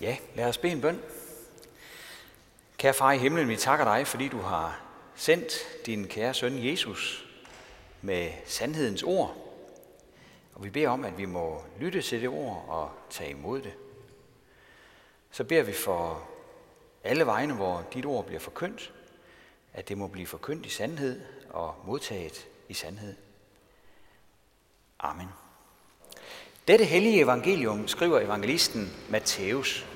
Ja, lad os bede en bøn. Kære far i himlen, vi takker dig, fordi du har sendt din kære søn Jesus med sandhedens ord. Og vi beder om, at vi må lytte til det ord og tage imod det. Så beder vi for alle vegne, hvor dit ord bliver forkyndt, at det må blive forkyndt i sandhed og modtaget i sandhed. Amen. Dette hellige evangelium skriver evangelisten Matthæus.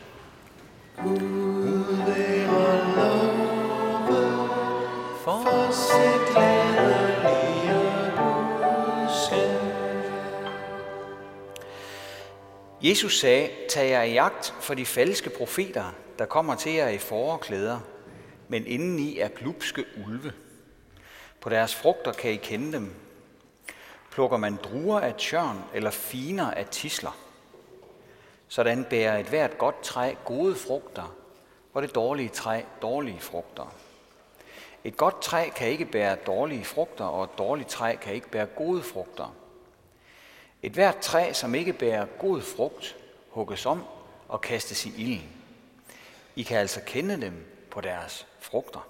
Jesus sagde, tag jer i jagt for de falske profeter, der kommer til jer i forklæder, men indeni er glupske ulve. På deres frugter kan I kende dem. Plukker man druer af tjørn eller finer af tisler. Sådan bærer et hvert godt træ gode frugter, og det dårlige træ dårlige frugter. Et godt træ kan ikke bære dårlige frugter, og et dårligt træ kan ikke bære gode frugter. Et hvert træ, som ikke bærer god frugt, hugges om og kastes i ilden. I kan altså kende dem på deres frugter.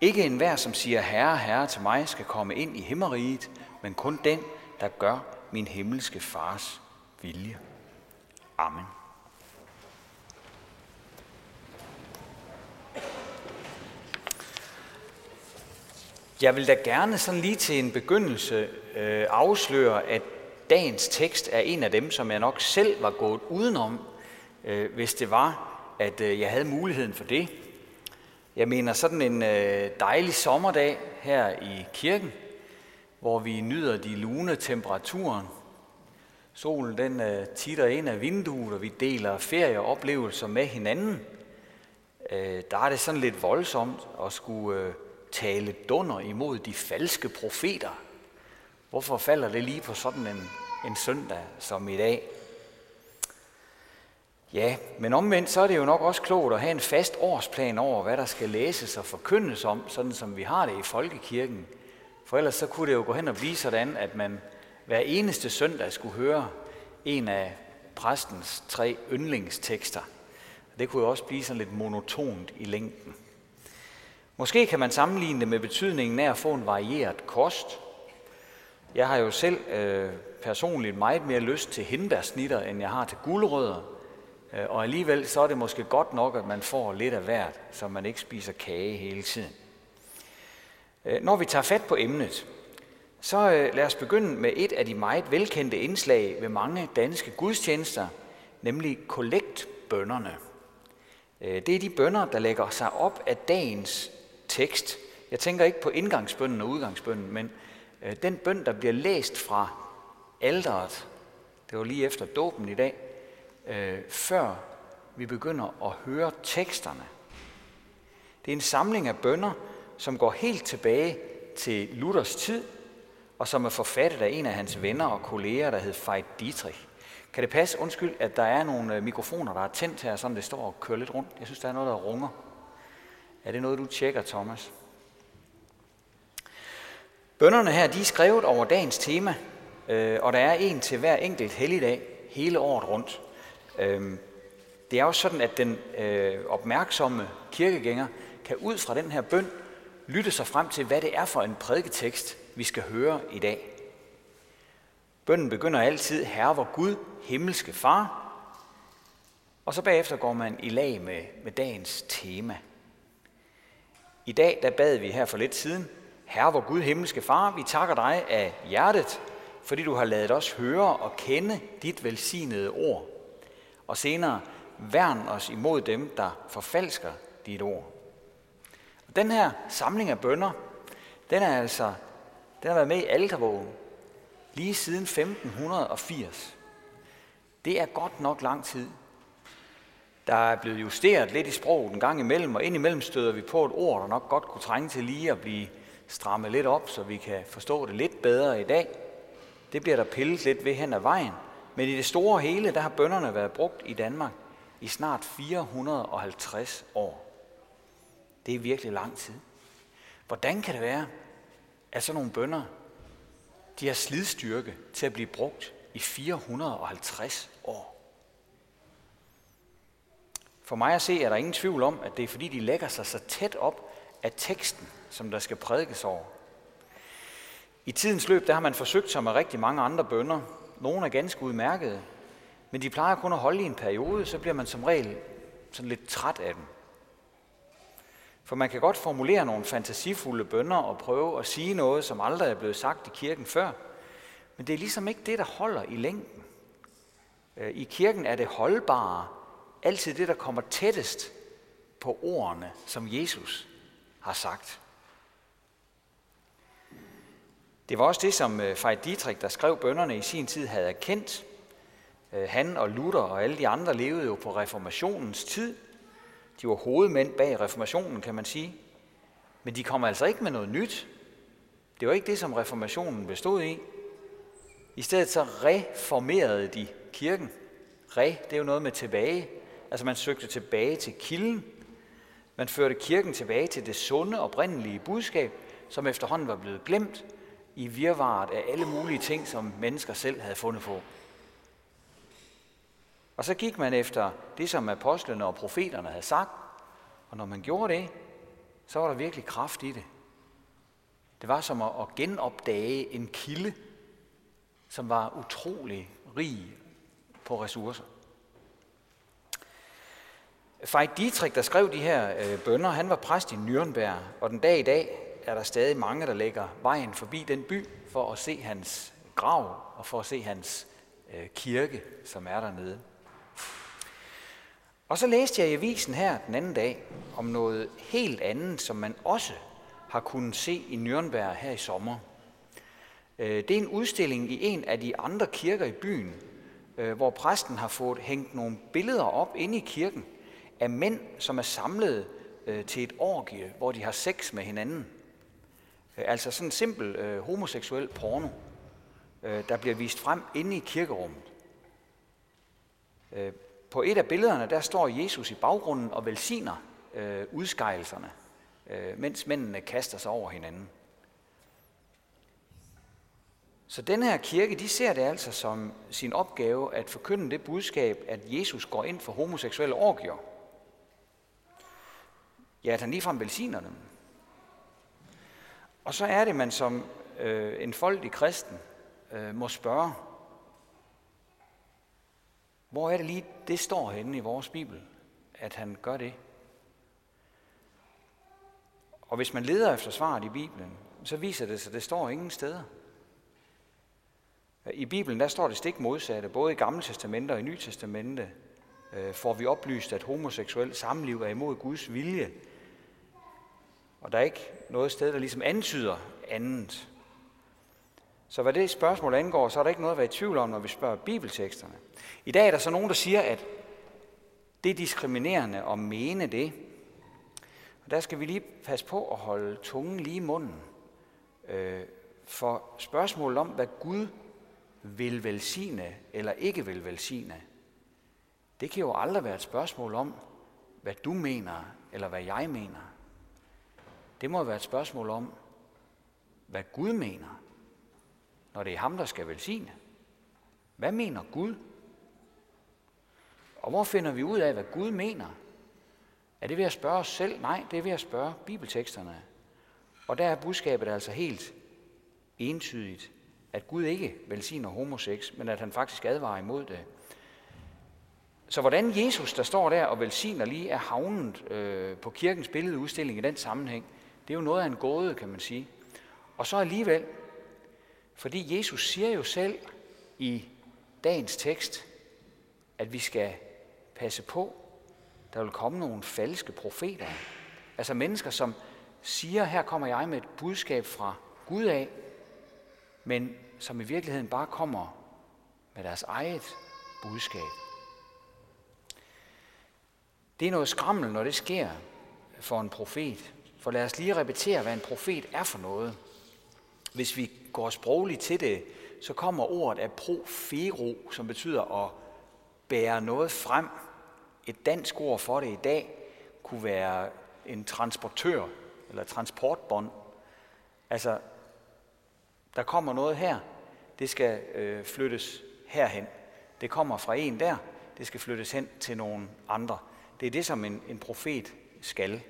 Ikke enhver, som siger herre, herre til mig, skal komme ind i himmeriget, men kun den, der gør min himmelske fars vilje. Amen. Jeg vil da gerne sådan lige til en begyndelse øh, afsløre, at dagens tekst er en af dem, som jeg nok selv var gået udenom, øh, hvis det var, at øh, jeg havde muligheden for det. Jeg mener sådan en øh, dejlig sommerdag her i kirken, hvor vi nyder de lune temperaturen. Solen den øh, titter ind af vinduet, og vi deler ferieoplevelser med hinanden. Øh, der er det sådan lidt voldsomt at skulle øh, tale dunder imod de falske profeter. Hvorfor falder det lige på sådan en, en søndag som i dag? Ja, men omvendt så er det jo nok også klogt at have en fast årsplan over, hvad der skal læses og forkyndes om, sådan som vi har det i folkekirken. For ellers så kunne det jo gå hen og blive sådan, at man hver eneste søndag skulle høre en af præstens tre yndlingstekster. Det kunne jo også blive sådan lidt monotont i længden. Måske kan man sammenligne det med betydningen af at få en varieret kost. Jeg har jo selv øh, personligt meget mere lyst til hindbærsnitter, end jeg har til gulerødder. Øh, og alligevel så er det måske godt nok, at man får lidt af hvert, så man ikke spiser kage hele tiden. Øh, når vi tager fat på emnet, så øh, lad os begynde med et af de meget velkendte indslag ved mange danske gudstjenester, nemlig kollektbønderne. Øh, det er de bønder, der lægger sig op af dagens tekst. Jeg tænker ikke på indgangsbønnen og udgangsbønnen, men øh, den bøn, der bliver læst fra alderet, det var lige efter dåben i dag, øh, før vi begynder at høre teksterne. Det er en samling af bønder, som går helt tilbage til Luthers tid, og som er forfattet af en af hans venner og kolleger, der hed Veit Dietrich. Kan det passe, undskyld, at der er nogle øh, mikrofoner, der er tændt her, sådan det står og kører lidt rundt? Jeg synes, der er noget, der runger. Er det noget, du tjekker, Thomas? Bønderne her, de er skrevet over dagens tema, øh, og der er en til hver enkelt helligdag hele året rundt. Øhm, det er jo sådan, at den øh, opmærksomme kirkegænger kan ud fra den her bøn lytte sig frem til, hvad det er for en prædiketekst, vi skal høre i dag. Bønnen begynder altid, Herre vor Gud, himmelske far, og så bagefter går man i lag med, med dagens tema. I dag der bad vi her for lidt siden, Herre vor Gud, himmelske far, vi takker dig af hjertet, fordi du har ladet os høre og kende dit velsignede ord og senere værn os imod dem, der forfalsker dit ord. Og den her samling af bønder, den er altså, den har været med i altervågen lige siden 1580. Det er godt nok lang tid. Der er blevet justeret lidt i sproget en gang imellem, og indimellem støder vi på et ord, der nok godt kunne trænge til lige at blive strammet lidt op, så vi kan forstå det lidt bedre i dag. Det bliver der pillet lidt ved hen ad vejen. Men i det store hele, der har bønderne været brugt i Danmark i snart 450 år. Det er virkelig lang tid. Hvordan kan det være, at sådan nogle bønder, de har slidstyrke til at blive brugt i 450 år? For mig at se er der ingen tvivl om, at det er fordi, de lægger sig så tæt op af teksten, som der skal prædikes over. I tidens løb der har man forsøgt sig med rigtig mange andre bønder. Nogle er ganske udmærkede, men de plejer kun at holde i en periode, så bliver man som regel sådan lidt træt af dem. For man kan godt formulere nogle fantasifulde bønder og prøve at sige noget, som aldrig er blevet sagt i kirken før, men det er ligesom ikke det, der holder i længden. Øh, I kirken er det holdbare altid det, der kommer tættest på ordene, som Jesus har sagt. Det var også det, som øh, Dietrich, der skrev bønderne i sin tid, havde erkendt. Øh, han og Luther og alle de andre levede jo på reformationens tid. De var hovedmænd bag reformationen, kan man sige. Men de kom altså ikke med noget nyt. Det var ikke det, som reformationen bestod i. I stedet så reformerede de kirken. Re, det er jo noget med tilbage. Altså man søgte tilbage til kilden. Man førte kirken tilbage til det sunde, oprindelige budskab, som efterhånden var blevet glemt i virvaret af alle mulige ting, som mennesker selv havde fundet på. Og så gik man efter det, som apostlene og profeterne havde sagt, og når man gjorde det, så var der virkelig kraft i det. Det var som at genopdage en kilde, som var utrolig rig på ressourcer. Fejd Dietrich, der skrev de her øh, bønder, han var præst i Nürnberg, og den dag i dag er der stadig mange, der lægger vejen forbi den by for at se hans grav og for at se hans øh, kirke, som er dernede. Og så læste jeg i avisen her den anden dag om noget helt andet, som man også har kunnet se i Nürnberg her i sommer. Øh, det er en udstilling i en af de andre kirker i byen, øh, hvor præsten har fået hængt nogle billeder op inde i kirken af mænd, som er samlet øh, til et orgie, hvor de har sex med hinanden. Altså sådan en simpel homoseksuel porno, der bliver vist frem inde i kirkerummet. På et af billederne, der står Jesus i baggrunden og velsigner øh, udskejelserne, øh, mens mændene kaster sig over hinanden. Så den her kirke, de ser det altså som sin opgave at forkynde det budskab, at Jesus går ind for homoseksuelle orgier. Ja, at han ligefrem velsigner dem. Og så er det, man som øh, en folk i kristen øh, må spørge, hvor er det lige, det står henne i vores Bibel, at han gør det? Og hvis man leder efter svaret i Bibelen, så viser det sig, at det står ingen steder. I Bibelen der står det stik modsatte. Både i Gamle Testamente og i Nye Testamente øh, får vi oplyst, at homoseksuel samliv er imod Guds vilje. Og der er ikke noget sted, der ligesom antyder andet. Så hvad det spørgsmål angår, så er der ikke noget at være i tvivl om, når vi spørger bibelteksterne. I dag er der så nogen, der siger, at det er diskriminerende at mene det. Og der skal vi lige passe på at holde tungen lige i munden. Øh, for spørgsmålet om, hvad Gud vil velsigne eller ikke vil velsigne, det kan jo aldrig være et spørgsmål om, hvad du mener eller hvad jeg mener. Det må være et spørgsmål om, hvad Gud mener når det er ham, der skal velsigne? Hvad mener Gud? Og hvor finder vi ud af, hvad Gud mener? Er det ved at spørge os selv? Nej, det er ved at spørge bibelteksterne. Og der er budskabet altså helt entydigt, at Gud ikke velsigner homoseks, men at han faktisk advarer imod det. Så hvordan Jesus, der står der og velsigner, lige er havnet øh, på kirkens billedudstilling i den sammenhæng, det er jo noget af en gåde, kan man sige. Og så alligevel, fordi Jesus siger jo selv i dagens tekst, at vi skal passe på, der vil komme nogle falske profeter. Altså mennesker, som siger, her kommer jeg med et budskab fra Gud af, men som i virkeligheden bare kommer med deres eget budskab. Det er noget skrammel, når det sker for en profet. For lad os lige repetere, hvad en profet er for noget. Hvis vi går sprogligt til det, så kommer ordet af profero, som betyder at bære noget frem. Et dansk ord for det i dag kunne være en transportør eller transportbånd. Altså, der kommer noget her, det skal øh, flyttes herhen. Det kommer fra en der, det skal flyttes hen til nogle andre. Det er det, som en, en profet skal.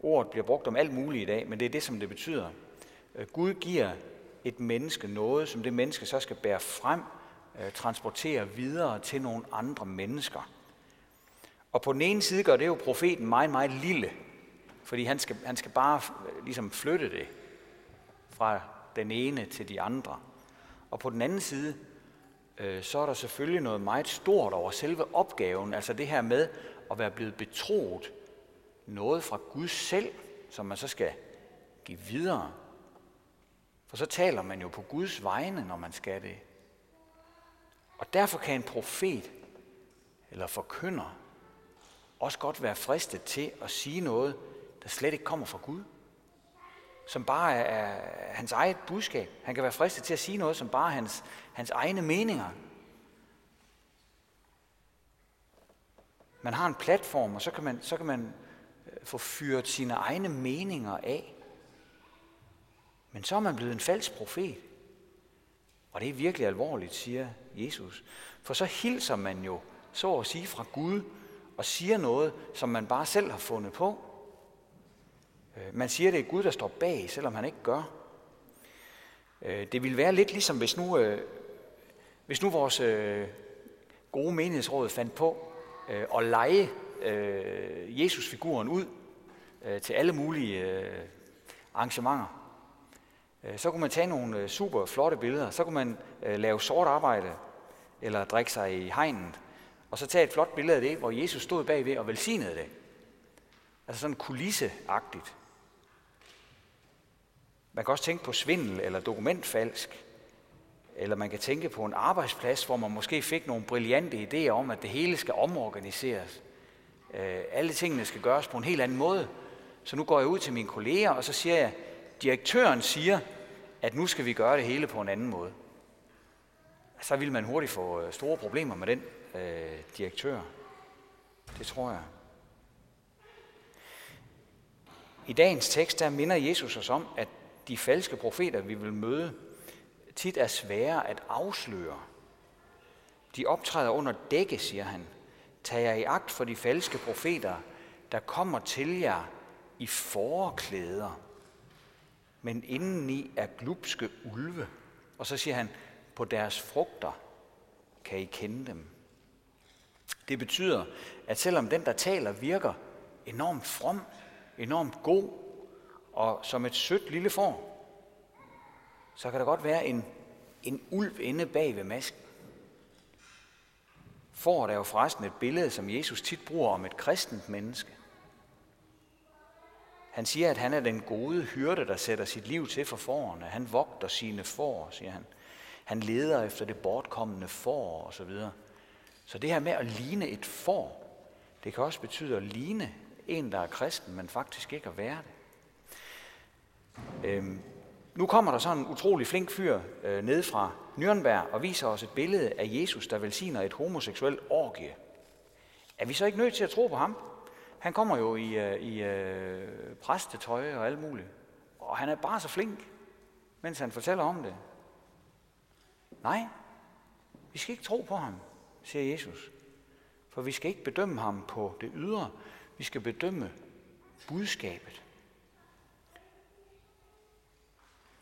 Ordet bliver brugt om alt muligt i dag, men det er det, som det betyder. Øh, Gud giver et menneske noget, som det menneske så skal bære frem, øh, transportere videre til nogle andre mennesker. Og på den ene side gør det jo profeten meget, meget lille, fordi han skal, han skal bare øh, ligesom flytte det fra den ene til de andre. Og på den anden side, øh, så er der selvfølgelig noget meget stort over selve opgaven, altså det her med at være blevet betroet noget fra Gud selv, som man så skal give videre. For så taler man jo på Guds vegne, når man skal det. Og derfor kan en profet eller forkynder også godt være fristet til at sige noget, der slet ikke kommer fra Gud. Som bare er hans eget budskab. Han kan være fristet til at sige noget, som bare er hans, hans egne meninger. Man har en platform, og så kan man, så kan man øh, få fyret sine egne meninger af. Men så er man blevet en falsk profet. Og det er virkelig alvorligt, siger Jesus. For så hilser man jo, så at sige, fra Gud, og siger noget, som man bare selv har fundet på. Øh, man siger, det er Gud, der står bag, selvom han ikke gør. Øh, det ville være lidt ligesom, hvis nu, øh, hvis nu vores gode menighedsråd fandt på at lege Jesus-figuren ud til alle mulige arrangementer. Øh, så kunne man tage nogle øh, super flotte billeder, så kunne man øh, lave sort arbejde, eller drikke sig i hegnet, og så tage et flot billede af det, hvor Jesus stod bagved og velsignede det. Altså sådan kulisseagtigt. Man kan også tænke på svindel eller dokumentfalsk. Eller man kan tænke på en arbejdsplads, hvor man måske fik nogle brillante idéer om, at det hele skal omorganiseres. Alle tingene skal gøres på en helt anden måde. Så nu går jeg ud til mine kolleger, og så siger jeg, direktøren siger, at nu skal vi gøre det hele på en anden måde. Så vil man hurtigt få øh, store problemer med den øh, direktør. Det tror jeg. I dagens tekst der minder Jesus os om, at de falske profeter, vi vil møde, tit er svære at afsløre. De optræder under dække, siger han. Tag jer i agt for de falske profeter, der kommer til jer i forklæder, men indeni er glupske ulve. Og så siger han, på deres frugter kan I kende dem. Det betyder, at selvom den, der taler, virker enormt from, enormt god og som et sødt lille får, så kan der godt være en, en ulv inde bag ved masken. Får er jo forresten et billede, som Jesus tit bruger om et kristent menneske. Han siger, at han er den gode hyrde, der sætter sit liv til for forerne. Han vogter sine får, siger han. Han leder efter det bortkommende får, og så videre. Så det her med at ligne et får, det kan også betyde at ligne en, der er kristen, men faktisk ikke at være det. Øhm, nu kommer der sådan en utrolig flink fyr øh, ned fra Nürnberg og viser os et billede af Jesus, der velsigner et homoseksuelt orgie. Er vi så ikke nødt til at tro på ham? Han kommer jo i, øh, i øh, præstetøj og alt muligt. Og han er bare så flink, mens han fortæller om det. Nej, vi skal ikke tro på ham siger Jesus. For vi skal ikke bedømme ham på det ydre, vi skal bedømme budskabet.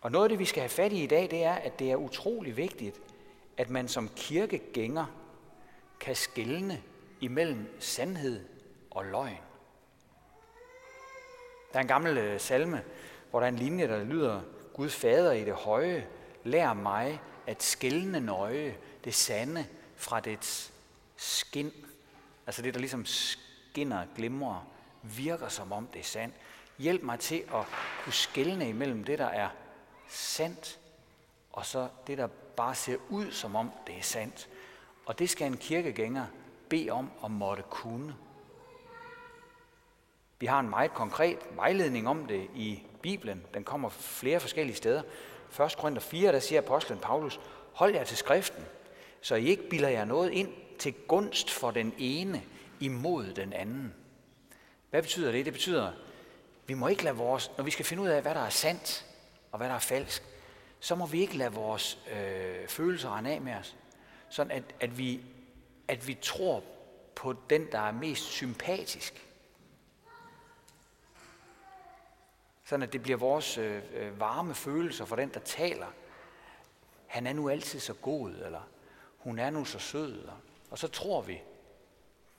Og noget af det, vi skal have fat i i dag, det er, at det er utrolig vigtigt, at man som kirkegænger kan skelne imellem sandhed og løgn. Der er en gammel øh, salme, hvor der er en linje, der lyder, Gud fader i det høje, lær mig at skælne nøje det sande fra dets skin, altså det, der ligesom skinner, glimrer, virker som om det er sandt. Hjælp mig til at kunne skelne imellem det, der er sandt, og så det, der bare ser ud som om det er sandt. Og det skal en kirkegænger bede om at måtte kunne. Vi har en meget konkret vejledning om det i Bibelen. Den kommer flere forskellige steder. 1. Korinther 4, der siger apostlen Paulus, hold jer til skriften, så I ikke bilder jer noget ind til gunst for den ene imod den anden. Hvad betyder det? Det betyder, vi må ikke lade vores, når vi skal finde ud af, hvad der er sandt og hvad der er falsk, så må vi ikke lade vores øh, følelser rende af med os. Sådan at, at, vi, at vi tror på den, der er mest sympatisk. Sådan at det bliver vores øh, øh, varme følelser for den, der taler. Han er nu altid så god, eller hun er nu så sød. Og så tror vi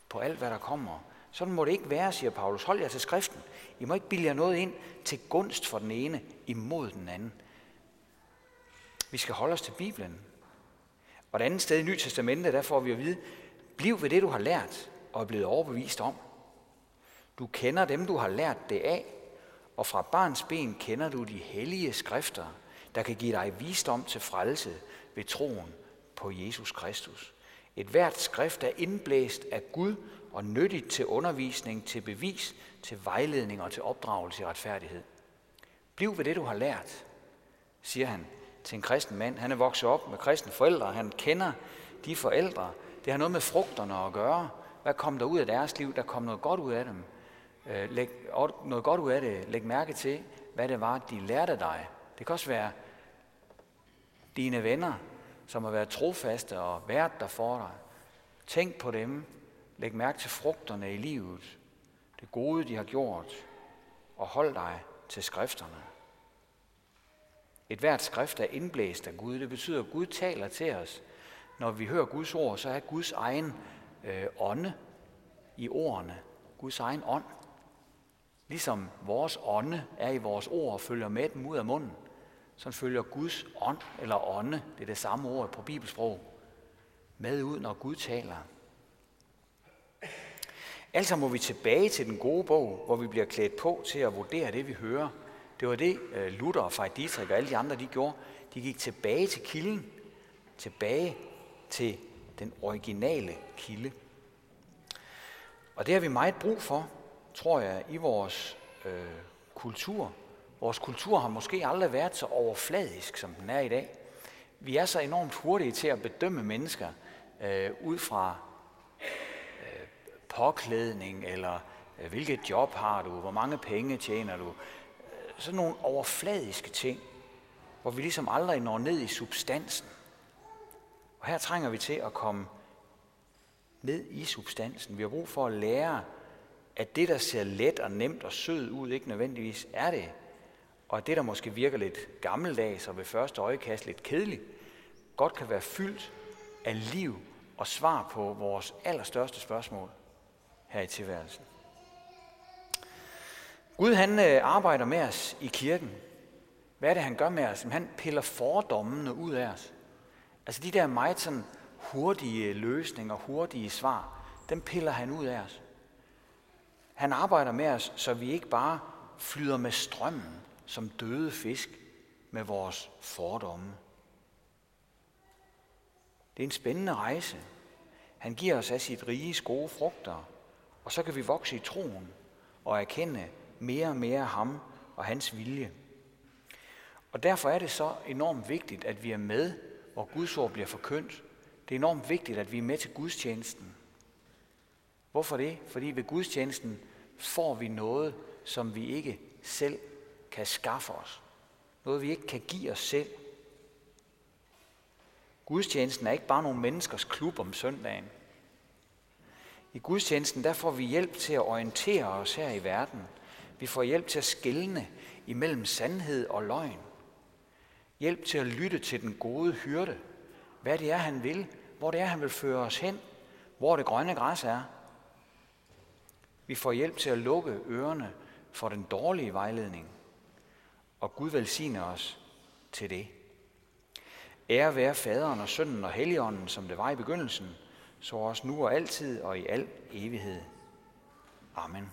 på alt, hvad der kommer. Sådan må det ikke være, siger Paulus. Hold jer til skriften. I må ikke bilde jer noget ind til gunst for den ene imod den anden. Vi skal holde os til Bibelen. Og et andet sted i Nyt Testamentet, der får vi at vide, bliv ved det, du har lært og er blevet overbevist om. Du kender dem, du har lært det af, og fra barns ben kender du de hellige skrifter, der kan give dig visdom til frelse ved troen på Jesus Kristus. Et hvert skrift er indblæst af Gud og nyttigt til undervisning, til bevis, til vejledning og til opdragelse i retfærdighed. Bliv ved det, du har lært, siger han til en kristen mand. Han er vokset op med kristne forældre. Han kender de forældre. Det har noget med frugterne at gøre. Hvad kom der ud af deres liv? Der kom noget godt ud af dem. Øh, læg noget godt ud af det. Læg mærke til, hvad det var, de lærte dig. Det kan også være dine venner, som har været trofaste og været der for dig. Tænk på dem. Læg mærke til frugterne i livet. Det gode, de har gjort. Og hold dig til skrifterne. Et hvert skrift er indblæst af Gud. Det betyder, at Gud taler til os. Når vi hører Guds ord, så er Guds egen øh, ånde i ordene. Guds egen ånd. Ligesom vores ånde er i vores ord og følger med dem ud af munden, så følger Guds ånd eller ånde, det er det samme ord på bibelsprog, med ud, når Gud taler. Altså må vi tilbage til den gode bog, hvor vi bliver klædt på til at vurdere det, vi hører. Det var det, øh, Luther og Frej Dietrich og alle de andre, de gjorde. De gik tilbage til kilden, tilbage til den originale kilde. Og det har vi meget brug for, tror jeg, i vores øh, kultur. Vores kultur har måske aldrig været så overfladisk, som den er i dag. Vi er så enormt hurtige til at bedømme mennesker øh, ud fra øh, påklædning, eller øh, hvilket job har du, hvor mange penge tjener du. Øh, sådan nogle overfladiske ting, hvor vi ligesom aldrig når ned i substansen. Og her trænger vi til at komme ned i substansen. Vi har brug for at lære at det, der ser let og nemt og sød ud, ikke nødvendigvis er det. Og at det, der måske virker lidt gammeldags og ved første øjekast lidt kedeligt, godt kan være fyldt af liv og svar på vores allerstørste spørgsmål her i tilværelsen. Gud han øh, arbejder med os i kirken. Hvad er det, han gør med os? Han piller fordommene ud af os. Altså de der meget sådan hurtige øh, løsninger, hurtige svar, dem piller han ud af os. Han arbejder med os, så vi ikke bare flyder med strømmen som døde fisk med vores fordomme. Det er en spændende rejse. Han giver os af sit rige gode frugter, og så kan vi vokse i troen og erkende mere og mere ham og hans vilje. Og derfor er det så enormt vigtigt, at vi er med, hvor Guds ord bliver forkyndt. Det er enormt vigtigt, at vi er med til gudstjenesten. Hvorfor det? Fordi ved gudstjenesten får vi noget, som vi ikke selv kan skaffe os. Noget, vi ikke kan give os selv. Gudstjenesten er ikke bare nogle menneskers klub om søndagen. I gudstjenesten der får vi hjælp til at orientere os her i verden. Vi får hjælp til at skelne imellem sandhed og løgn. Hjælp til at lytte til den gode hyrde. Hvad det er, han vil. Hvor det er, han vil føre os hen. Hvor det grønne græs er. Vi får hjælp til at lukke ørerne for den dårlige vejledning. Og Gud velsigner os til det. Ære være faderen og sønnen og helligånden, som det var i begyndelsen, så også nu og altid og i al evighed. Amen.